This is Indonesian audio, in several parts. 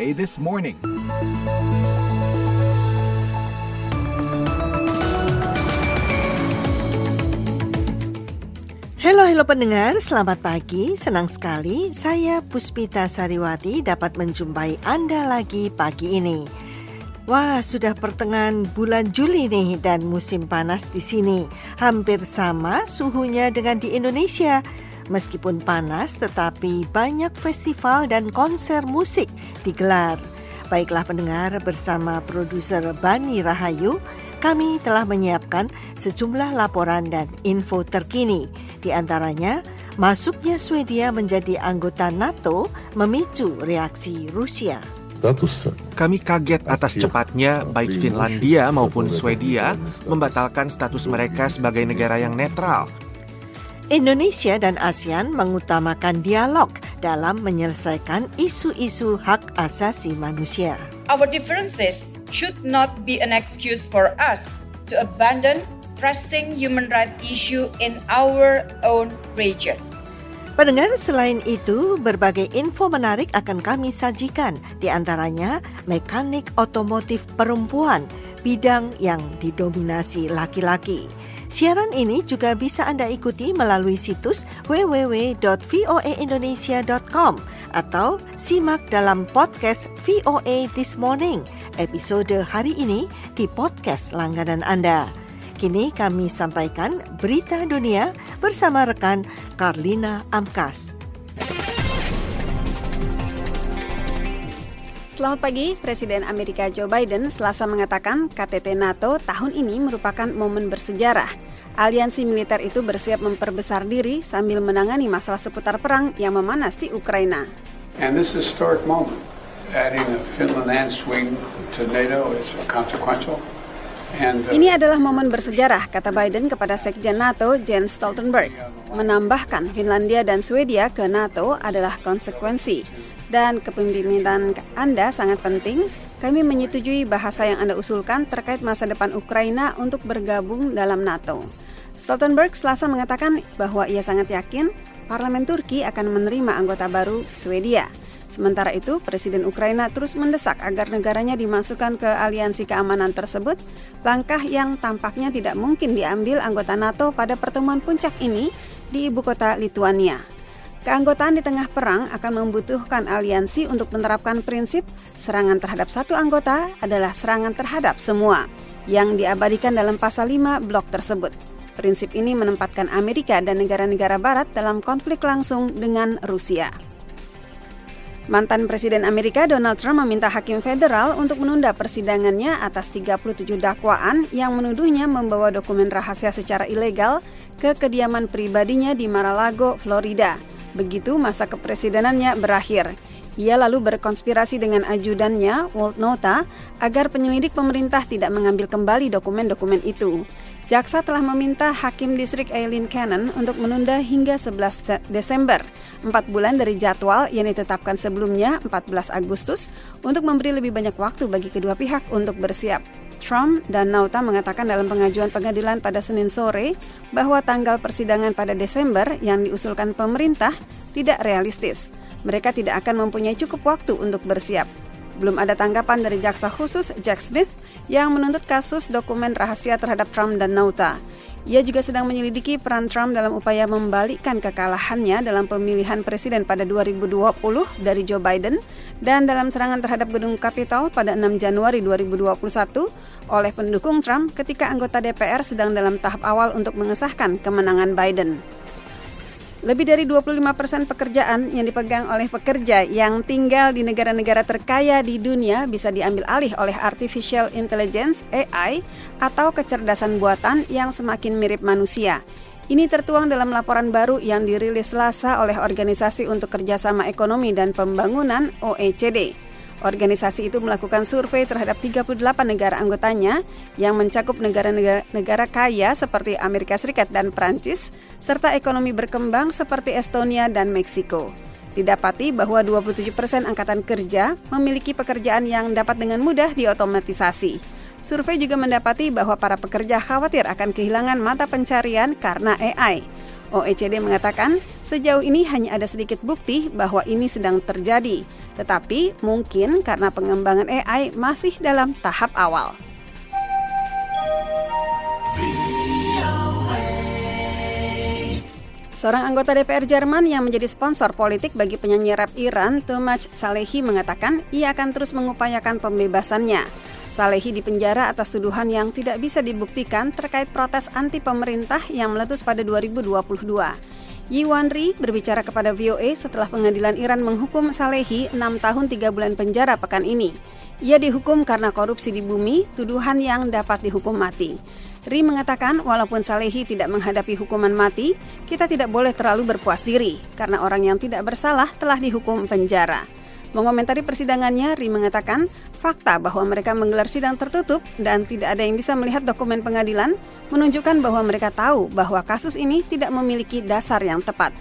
This Morning. Halo halo pendengar, selamat pagi. Senang sekali saya Puspita Sariwati dapat menjumpai Anda lagi pagi ini. Wah, sudah pertengahan bulan Juli nih dan musim panas di sini. Hampir sama suhunya dengan di Indonesia. Meskipun panas, tetapi banyak festival dan konser musik digelar. Baiklah pendengar, bersama produser Bani Rahayu, kami telah menyiapkan sejumlah laporan dan info terkini. Di antaranya, masuknya Swedia menjadi anggota NATO memicu reaksi Rusia. Kami kaget atas cepatnya baik Finlandia maupun Swedia membatalkan status mereka sebagai negara yang netral. Indonesia dan ASEAN mengutamakan dialog dalam menyelesaikan isu-isu hak asasi manusia. Our differences should not be an excuse for us to abandon pressing human rights issue in our own region. Pendengar, selain itu, berbagai info menarik akan kami sajikan, di antaranya mekanik otomotif perempuan, bidang yang didominasi laki-laki. Siaran ini juga bisa Anda ikuti melalui situs www.voaindonesia.com atau simak dalam podcast VOA This Morning episode hari ini di podcast langganan Anda. Kini kami sampaikan berita dunia bersama rekan Karlina Amkas. Selamat pagi, Presiden Amerika Joe Biden selasa mengatakan KTT NATO tahun ini merupakan momen bersejarah. Aliansi militer itu bersiap memperbesar diri sambil menangani masalah seputar perang yang memanas di Ukraina. And this historic moment, adding Finland and Sweden to NATO is consequential. Uh, Ini adalah momen bersejarah, kata Biden kepada Sekjen NATO Jens Stoltenberg. Menambahkan Finlandia dan Swedia ke NATO adalah konsekuensi dan kepemimpinan Anda sangat penting. Kami menyetujui bahasa yang Anda usulkan terkait masa depan Ukraina untuk bergabung dalam NATO. Stoltenberg selasa mengatakan bahwa ia sangat yakin parlemen Turki akan menerima anggota baru Swedia. Sementara itu, Presiden Ukraina terus mendesak agar negaranya dimasukkan ke aliansi keamanan tersebut, langkah yang tampaknya tidak mungkin diambil anggota NATO pada pertemuan puncak ini di ibu kota Lituania. Keanggotaan di tengah perang akan membutuhkan aliansi untuk menerapkan prinsip serangan terhadap satu anggota adalah serangan terhadap semua yang diabadikan dalam pasal 5 blok tersebut. Prinsip ini menempatkan Amerika dan negara-negara barat dalam konflik langsung dengan Rusia. Mantan Presiden Amerika Donald Trump meminta hakim federal untuk menunda persidangannya atas 37 dakwaan yang menuduhnya membawa dokumen rahasia secara ilegal ke kediaman pribadinya di Mar-a-Lago, Florida. Begitu masa kepresidenannya berakhir. Ia lalu berkonspirasi dengan ajudannya, Walt Nota, agar penyelidik pemerintah tidak mengambil kembali dokumen-dokumen itu. Jaksa telah meminta Hakim Distrik Eileen Cannon untuk menunda hingga 11 Desember, empat bulan dari jadwal yang ditetapkan sebelumnya 14 Agustus, untuk memberi lebih banyak waktu bagi kedua pihak untuk bersiap. Trump dan Nauta mengatakan dalam pengajuan pengadilan pada Senin sore bahwa tanggal persidangan pada Desember yang diusulkan pemerintah tidak realistis. Mereka tidak akan mempunyai cukup waktu untuk bersiap. Belum ada tanggapan dari jaksa khusus Jack Smith yang menuntut kasus dokumen rahasia terhadap Trump dan Nauta. Ia juga sedang menyelidiki peran Trump dalam upaya membalikkan kekalahannya dalam pemilihan presiden pada 2020 dari Joe Biden dan dalam serangan terhadap gedung Capitol pada 6 Januari 2021 oleh pendukung Trump ketika anggota DPR sedang dalam tahap awal untuk mengesahkan kemenangan Biden. Lebih dari 25 persen pekerjaan yang dipegang oleh pekerja yang tinggal di negara-negara terkaya di dunia bisa diambil alih oleh artificial intelligence (AI) atau kecerdasan buatan yang semakin mirip manusia. Ini tertuang dalam laporan baru yang dirilis Selasa oleh Organisasi untuk Kerjasama Ekonomi dan Pembangunan (OECD). Organisasi itu melakukan survei terhadap 38 negara anggotanya yang mencakup negara-negara kaya seperti Amerika Serikat dan Prancis, serta ekonomi berkembang seperti Estonia dan Meksiko. Didapati bahwa 27 persen angkatan kerja memiliki pekerjaan yang dapat dengan mudah diotomatisasi. Survei juga mendapati bahwa para pekerja khawatir akan kehilangan mata pencarian karena AI. OECD mengatakan sejauh ini hanya ada sedikit bukti bahwa ini sedang terjadi. Tetapi mungkin karena pengembangan AI masih dalam tahap awal. Seorang anggota DPR Jerman yang menjadi sponsor politik bagi penyanyi rap Iran, Tomac Salehi mengatakan ia akan terus mengupayakan pembebasannya. Salehi dipenjara atas tuduhan yang tidak bisa dibuktikan terkait protes anti pemerintah yang meletus pada 2022. Yi Wanri berbicara kepada VOA setelah pengadilan Iran menghukum Salehi 6 tahun 3 bulan penjara pekan ini. Ia dihukum karena korupsi di bumi, tuduhan yang dapat dihukum mati. Ri mengatakan walaupun Salehi tidak menghadapi hukuman mati, kita tidak boleh terlalu berpuas diri karena orang yang tidak bersalah telah dihukum penjara. Mengomentari persidangannya, Ri mengatakan fakta bahwa mereka menggelar sidang tertutup dan tidak ada yang bisa melihat dokumen pengadilan menunjukkan bahwa mereka tahu bahwa kasus ini tidak memiliki dasar yang tepat.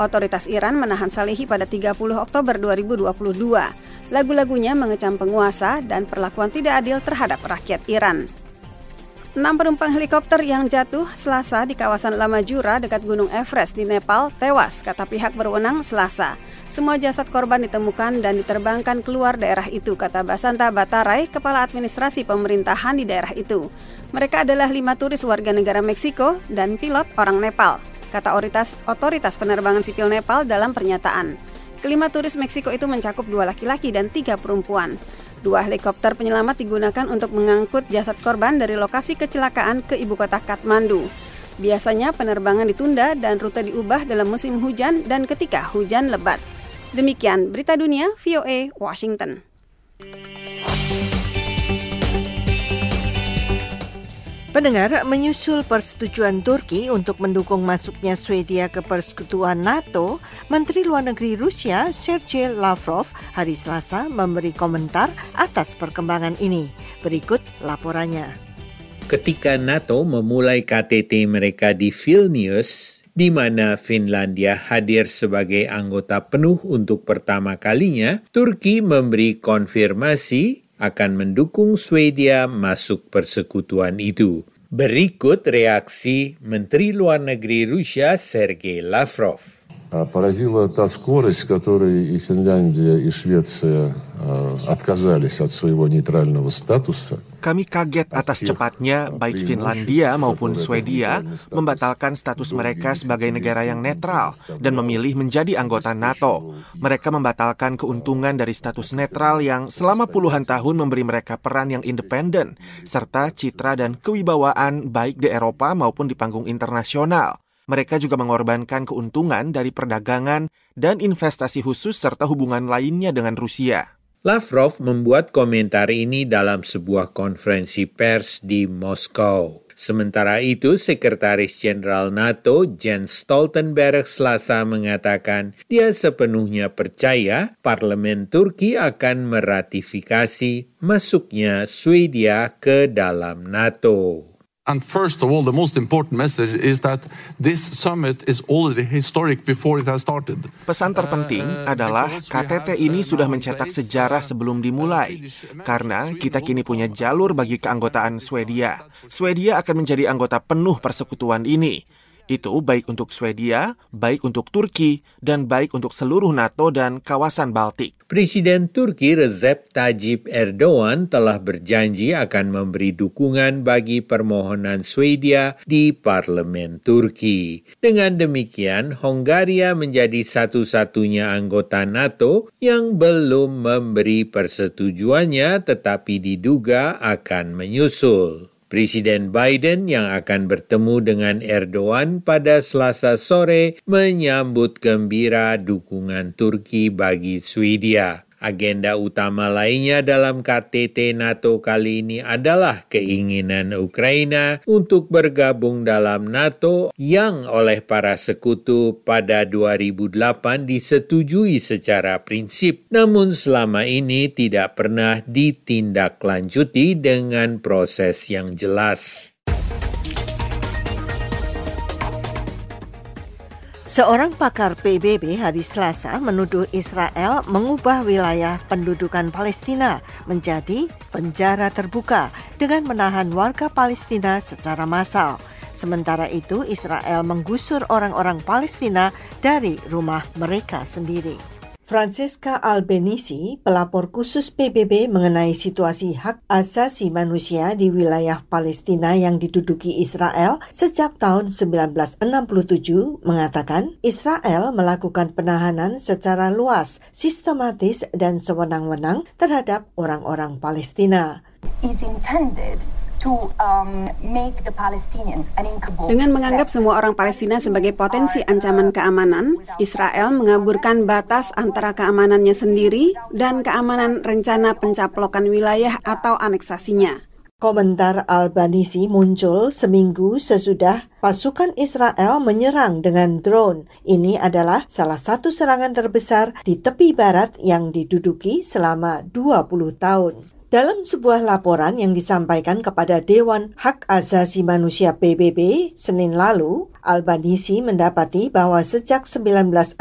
Otoritas Iran menahan Salehi pada 30 Oktober 2022. Lagu-lagunya mengecam penguasa dan perlakuan tidak adil terhadap rakyat Iran. Enam penumpang helikopter yang jatuh Selasa di kawasan Lama Jura dekat Gunung Everest di Nepal tewas, kata pihak berwenang Selasa. Semua jasad korban ditemukan dan diterbangkan keluar daerah itu, kata Basanta Batarai, Kepala Administrasi Pemerintahan di daerah itu. Mereka adalah lima turis warga negara Meksiko dan pilot orang Nepal, kata otoritas, otoritas penerbangan sipil Nepal dalam pernyataan. Kelima turis Meksiko itu mencakup dua laki-laki dan tiga perempuan. Dua helikopter penyelamat digunakan untuk mengangkut jasad korban dari lokasi kecelakaan ke ibu kota Kathmandu. Biasanya penerbangan ditunda dan rute diubah dalam musim hujan dan ketika hujan lebat. Demikian berita dunia VOA Washington. Pendengar, menyusul persetujuan Turki untuk mendukung masuknya Swedia ke persekutuan NATO, Menteri Luar Negeri Rusia Sergei Lavrov hari Selasa memberi komentar atas perkembangan ini. Berikut laporannya. Ketika NATO memulai KTT mereka di Vilnius, di mana Finlandia hadir sebagai anggota penuh untuk pertama kalinya, Turki memberi konfirmasi akan mendukung Swedia masuk persekutuan itu. Berikut reaksi Menteri Luar Negeri Rusia Sergei Lavrov. поразила та скорость, которой и Финляндия, и Швеция отказались от своего нейтрального статуса. kami kaget atas cepatnya baik Finlandia maupun Swedia membatalkan status mereka sebagai negara yang netral dan memilih menjadi anggota NATO. Mereka membatalkan keuntungan dari status netral yang selama puluhan tahun memberi mereka peran yang independen serta citra dan kewibawaan baik di Eropa maupun di panggung internasional. Mereka juga mengorbankan keuntungan dari perdagangan dan investasi khusus serta hubungan lainnya dengan Rusia. Lavrov membuat komentar ini dalam sebuah konferensi pers di Moskow. Sementara itu, Sekretaris Jenderal NATO Jens Stoltenberg selasa mengatakan dia sepenuhnya percaya parlemen Turki akan meratifikasi masuknya Swedia ke dalam NATO. And first of all, the most important message is that this summit is already historic before it has started. Pesan terpenting uh, adalah KTT ini sudah mencetak sejarah sebelum dimulai, karena kita kini punya jalur bagi keanggotaan Swedia. Swedia akan menjadi anggota penuh persekutuan ini. Itu baik untuk Swedia, baik untuk Turki, dan baik untuk seluruh NATO dan kawasan Baltik. Presiden Turki Recep Tayyip Erdogan telah berjanji akan memberi dukungan bagi permohonan Swedia di parlemen Turki. Dengan demikian, Hongaria menjadi satu-satunya anggota NATO yang belum memberi persetujuannya tetapi diduga akan menyusul. Presiden Biden yang akan bertemu dengan Erdogan pada Selasa sore menyambut gembira dukungan Turki bagi Swedia. Agenda utama lainnya dalam KTT NATO kali ini adalah keinginan Ukraina untuk bergabung dalam NATO yang oleh para sekutu pada 2008 disetujui secara prinsip, namun selama ini tidak pernah ditindaklanjuti dengan proses yang jelas. Seorang pakar PBB hari Selasa menuduh Israel mengubah wilayah pendudukan Palestina menjadi penjara terbuka dengan menahan warga Palestina secara massal. Sementara itu, Israel menggusur orang-orang Palestina dari rumah mereka sendiri. Francesca Albanese, pelapor khusus PBB mengenai situasi hak asasi manusia di wilayah Palestina yang diduduki Israel sejak tahun 1967, mengatakan Israel melakukan penahanan secara luas, sistematis, dan sewenang-wenang terhadap orang-orang Palestina. Dengan menganggap semua orang Palestina sebagai potensi ancaman keamanan, Israel mengaburkan batas antara keamanannya sendiri dan keamanan rencana pencaplokan wilayah atau aneksasinya. Komentar Albanisi muncul seminggu sesudah pasukan Israel menyerang dengan drone. Ini adalah salah satu serangan terbesar di tepi barat yang diduduki selama 20 tahun. Dalam sebuah laporan yang disampaikan kepada Dewan Hak Asasi Manusia PBB Senin lalu, Albanisi mendapati bahwa sejak 1967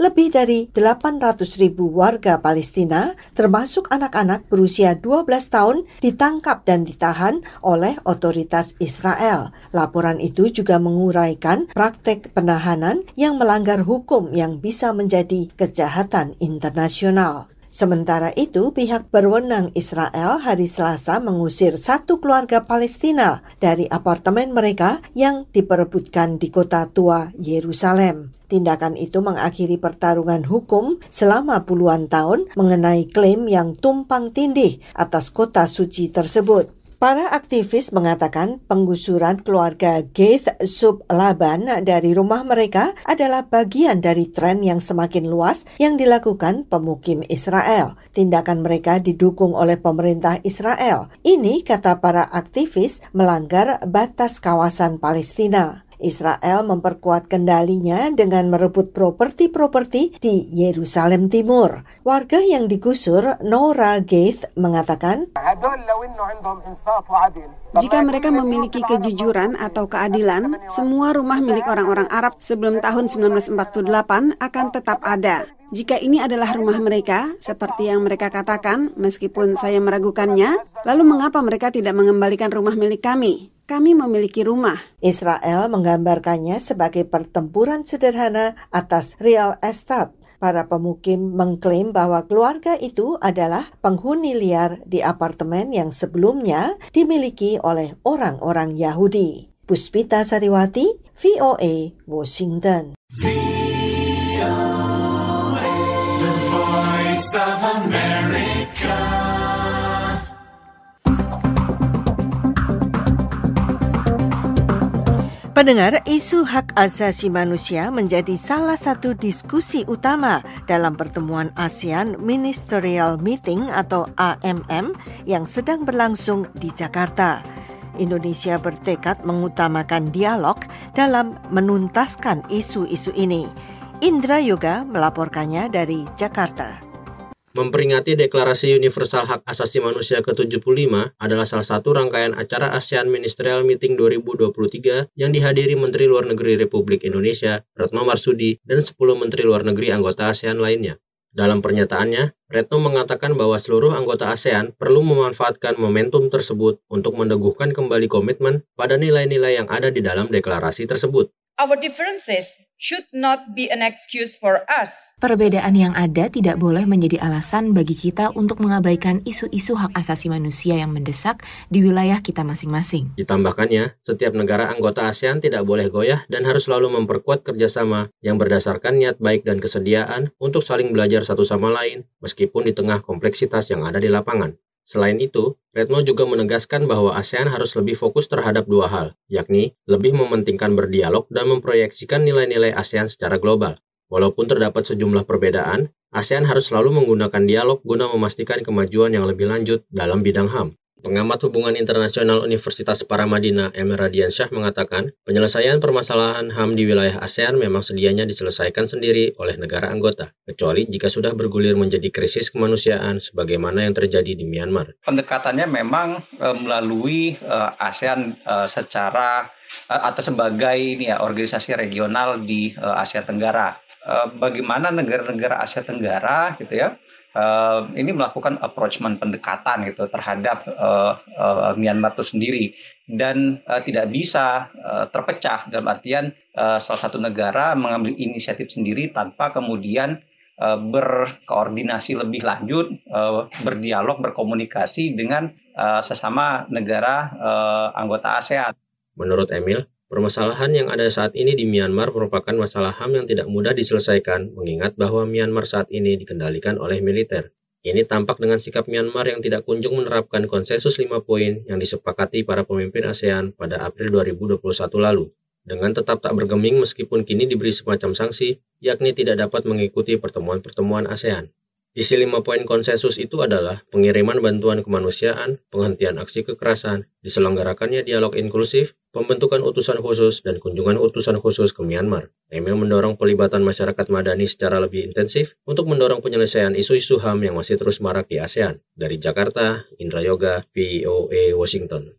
lebih dari 800 ribu warga Palestina, termasuk anak-anak berusia 12 tahun, ditangkap dan ditahan oleh otoritas Israel. Laporan itu juga menguraikan praktek penahanan yang melanggar hukum yang bisa menjadi kejahatan internasional. Sementara itu, pihak berwenang Israel hari Selasa mengusir satu keluarga Palestina dari apartemen mereka yang diperebutkan di kota tua Yerusalem. Tindakan itu mengakhiri pertarungan hukum selama puluhan tahun mengenai klaim yang tumpang tindih atas kota suci tersebut. Para aktivis mengatakan penggusuran keluarga Gaith Sub Laban dari rumah mereka adalah bagian dari tren yang semakin luas yang dilakukan pemukim Israel. Tindakan mereka didukung oleh pemerintah Israel. Ini, kata para aktivis, melanggar batas kawasan Palestina. Israel memperkuat kendalinya dengan merebut properti-properti di Yerusalem Timur. Warga yang digusur, Nora Gaith, mengatakan, jika mereka memiliki kejujuran atau keadilan, semua rumah milik orang-orang Arab sebelum tahun 1948 akan tetap ada. Jika ini adalah rumah mereka, seperti yang mereka katakan, meskipun saya meragukannya, lalu mengapa mereka tidak mengembalikan rumah milik kami? Kami memiliki rumah. Israel menggambarkannya sebagai pertempuran sederhana atas real estate. Para pemukim mengklaim bahwa keluarga itu adalah penghuni liar di apartemen yang sebelumnya dimiliki oleh orang-orang Yahudi. Puspita Sariwati, VOA, Washington. Pendengar, isu hak asasi manusia menjadi salah satu diskusi utama dalam pertemuan ASEAN Ministerial Meeting atau AMM yang sedang berlangsung di Jakarta. Indonesia bertekad mengutamakan dialog dalam menuntaskan isu-isu ini. Indra Yoga melaporkannya dari Jakarta. Memperingati Deklarasi Universal Hak Asasi Manusia ke-75 adalah salah satu rangkaian acara ASEAN Ministerial Meeting 2023 yang dihadiri Menteri Luar Negeri Republik Indonesia, Retno Marsudi, dan 10 Menteri Luar Negeri anggota ASEAN lainnya. Dalam pernyataannya, Retno mengatakan bahwa seluruh anggota ASEAN perlu memanfaatkan momentum tersebut untuk meneguhkan kembali komitmen pada nilai-nilai yang ada di dalam deklarasi tersebut. Our differences should not be an excuse for us. Perbedaan yang ada tidak boleh menjadi alasan bagi kita untuk mengabaikan isu-isu hak asasi manusia yang mendesak di wilayah kita masing-masing. Ditambahkannya, setiap negara anggota ASEAN tidak boleh goyah dan harus selalu memperkuat kerjasama yang berdasarkan niat baik dan kesediaan untuk saling belajar satu sama lain, meskipun di tengah kompleksitas yang ada di lapangan. Selain itu, Retno juga menegaskan bahwa ASEAN harus lebih fokus terhadap dua hal, yakni lebih mementingkan berdialog dan memproyeksikan nilai-nilai ASEAN secara global. Walaupun terdapat sejumlah perbedaan, ASEAN harus selalu menggunakan dialog guna memastikan kemajuan yang lebih lanjut dalam bidang HAM. Pengamat hubungan internasional Universitas Paramadina M. Radiansyah mengatakan, penyelesaian permasalahan HAM di wilayah ASEAN memang sedianya diselesaikan sendiri oleh negara anggota, kecuali jika sudah bergulir menjadi krisis kemanusiaan sebagaimana yang terjadi di Myanmar. Pendekatannya memang e, melalui e, ASEAN e, secara e, atau sebagai ini ya organisasi regional di Asia Tenggara. Bagaimana negara-negara Asia Tenggara gitu ya uh, ini melakukan approachment pendekatan gitu terhadap uh, uh, Myanmar itu sendiri dan uh, tidak bisa uh, terpecah dalam artian uh, salah satu negara mengambil inisiatif sendiri tanpa kemudian uh, berkoordinasi lebih lanjut, uh, berdialog, berkomunikasi dengan uh, sesama negara uh, anggota ASEAN. Menurut Emil, permasalahan yang ada saat ini di Myanmar merupakan masalah HAM yang tidak mudah diselesaikan, mengingat bahwa Myanmar saat ini dikendalikan oleh militer. Ini tampak dengan sikap Myanmar yang tidak kunjung menerapkan konsensus lima poin yang disepakati para pemimpin ASEAN pada April 2021 lalu. Dengan tetap tak bergeming meskipun kini diberi semacam sanksi, yakni tidak dapat mengikuti pertemuan-pertemuan ASEAN. Isi lima poin konsensus itu adalah pengiriman bantuan kemanusiaan, penghentian aksi kekerasan, diselenggarakannya dialog inklusif, pembentukan utusan khusus, dan kunjungan utusan khusus ke Myanmar. Emil mendorong pelibatan masyarakat madani secara lebih intensif untuk mendorong penyelesaian isu-isu HAM yang masih terus marak di ASEAN. Dari Jakarta, Indra Yoga, VOA Washington.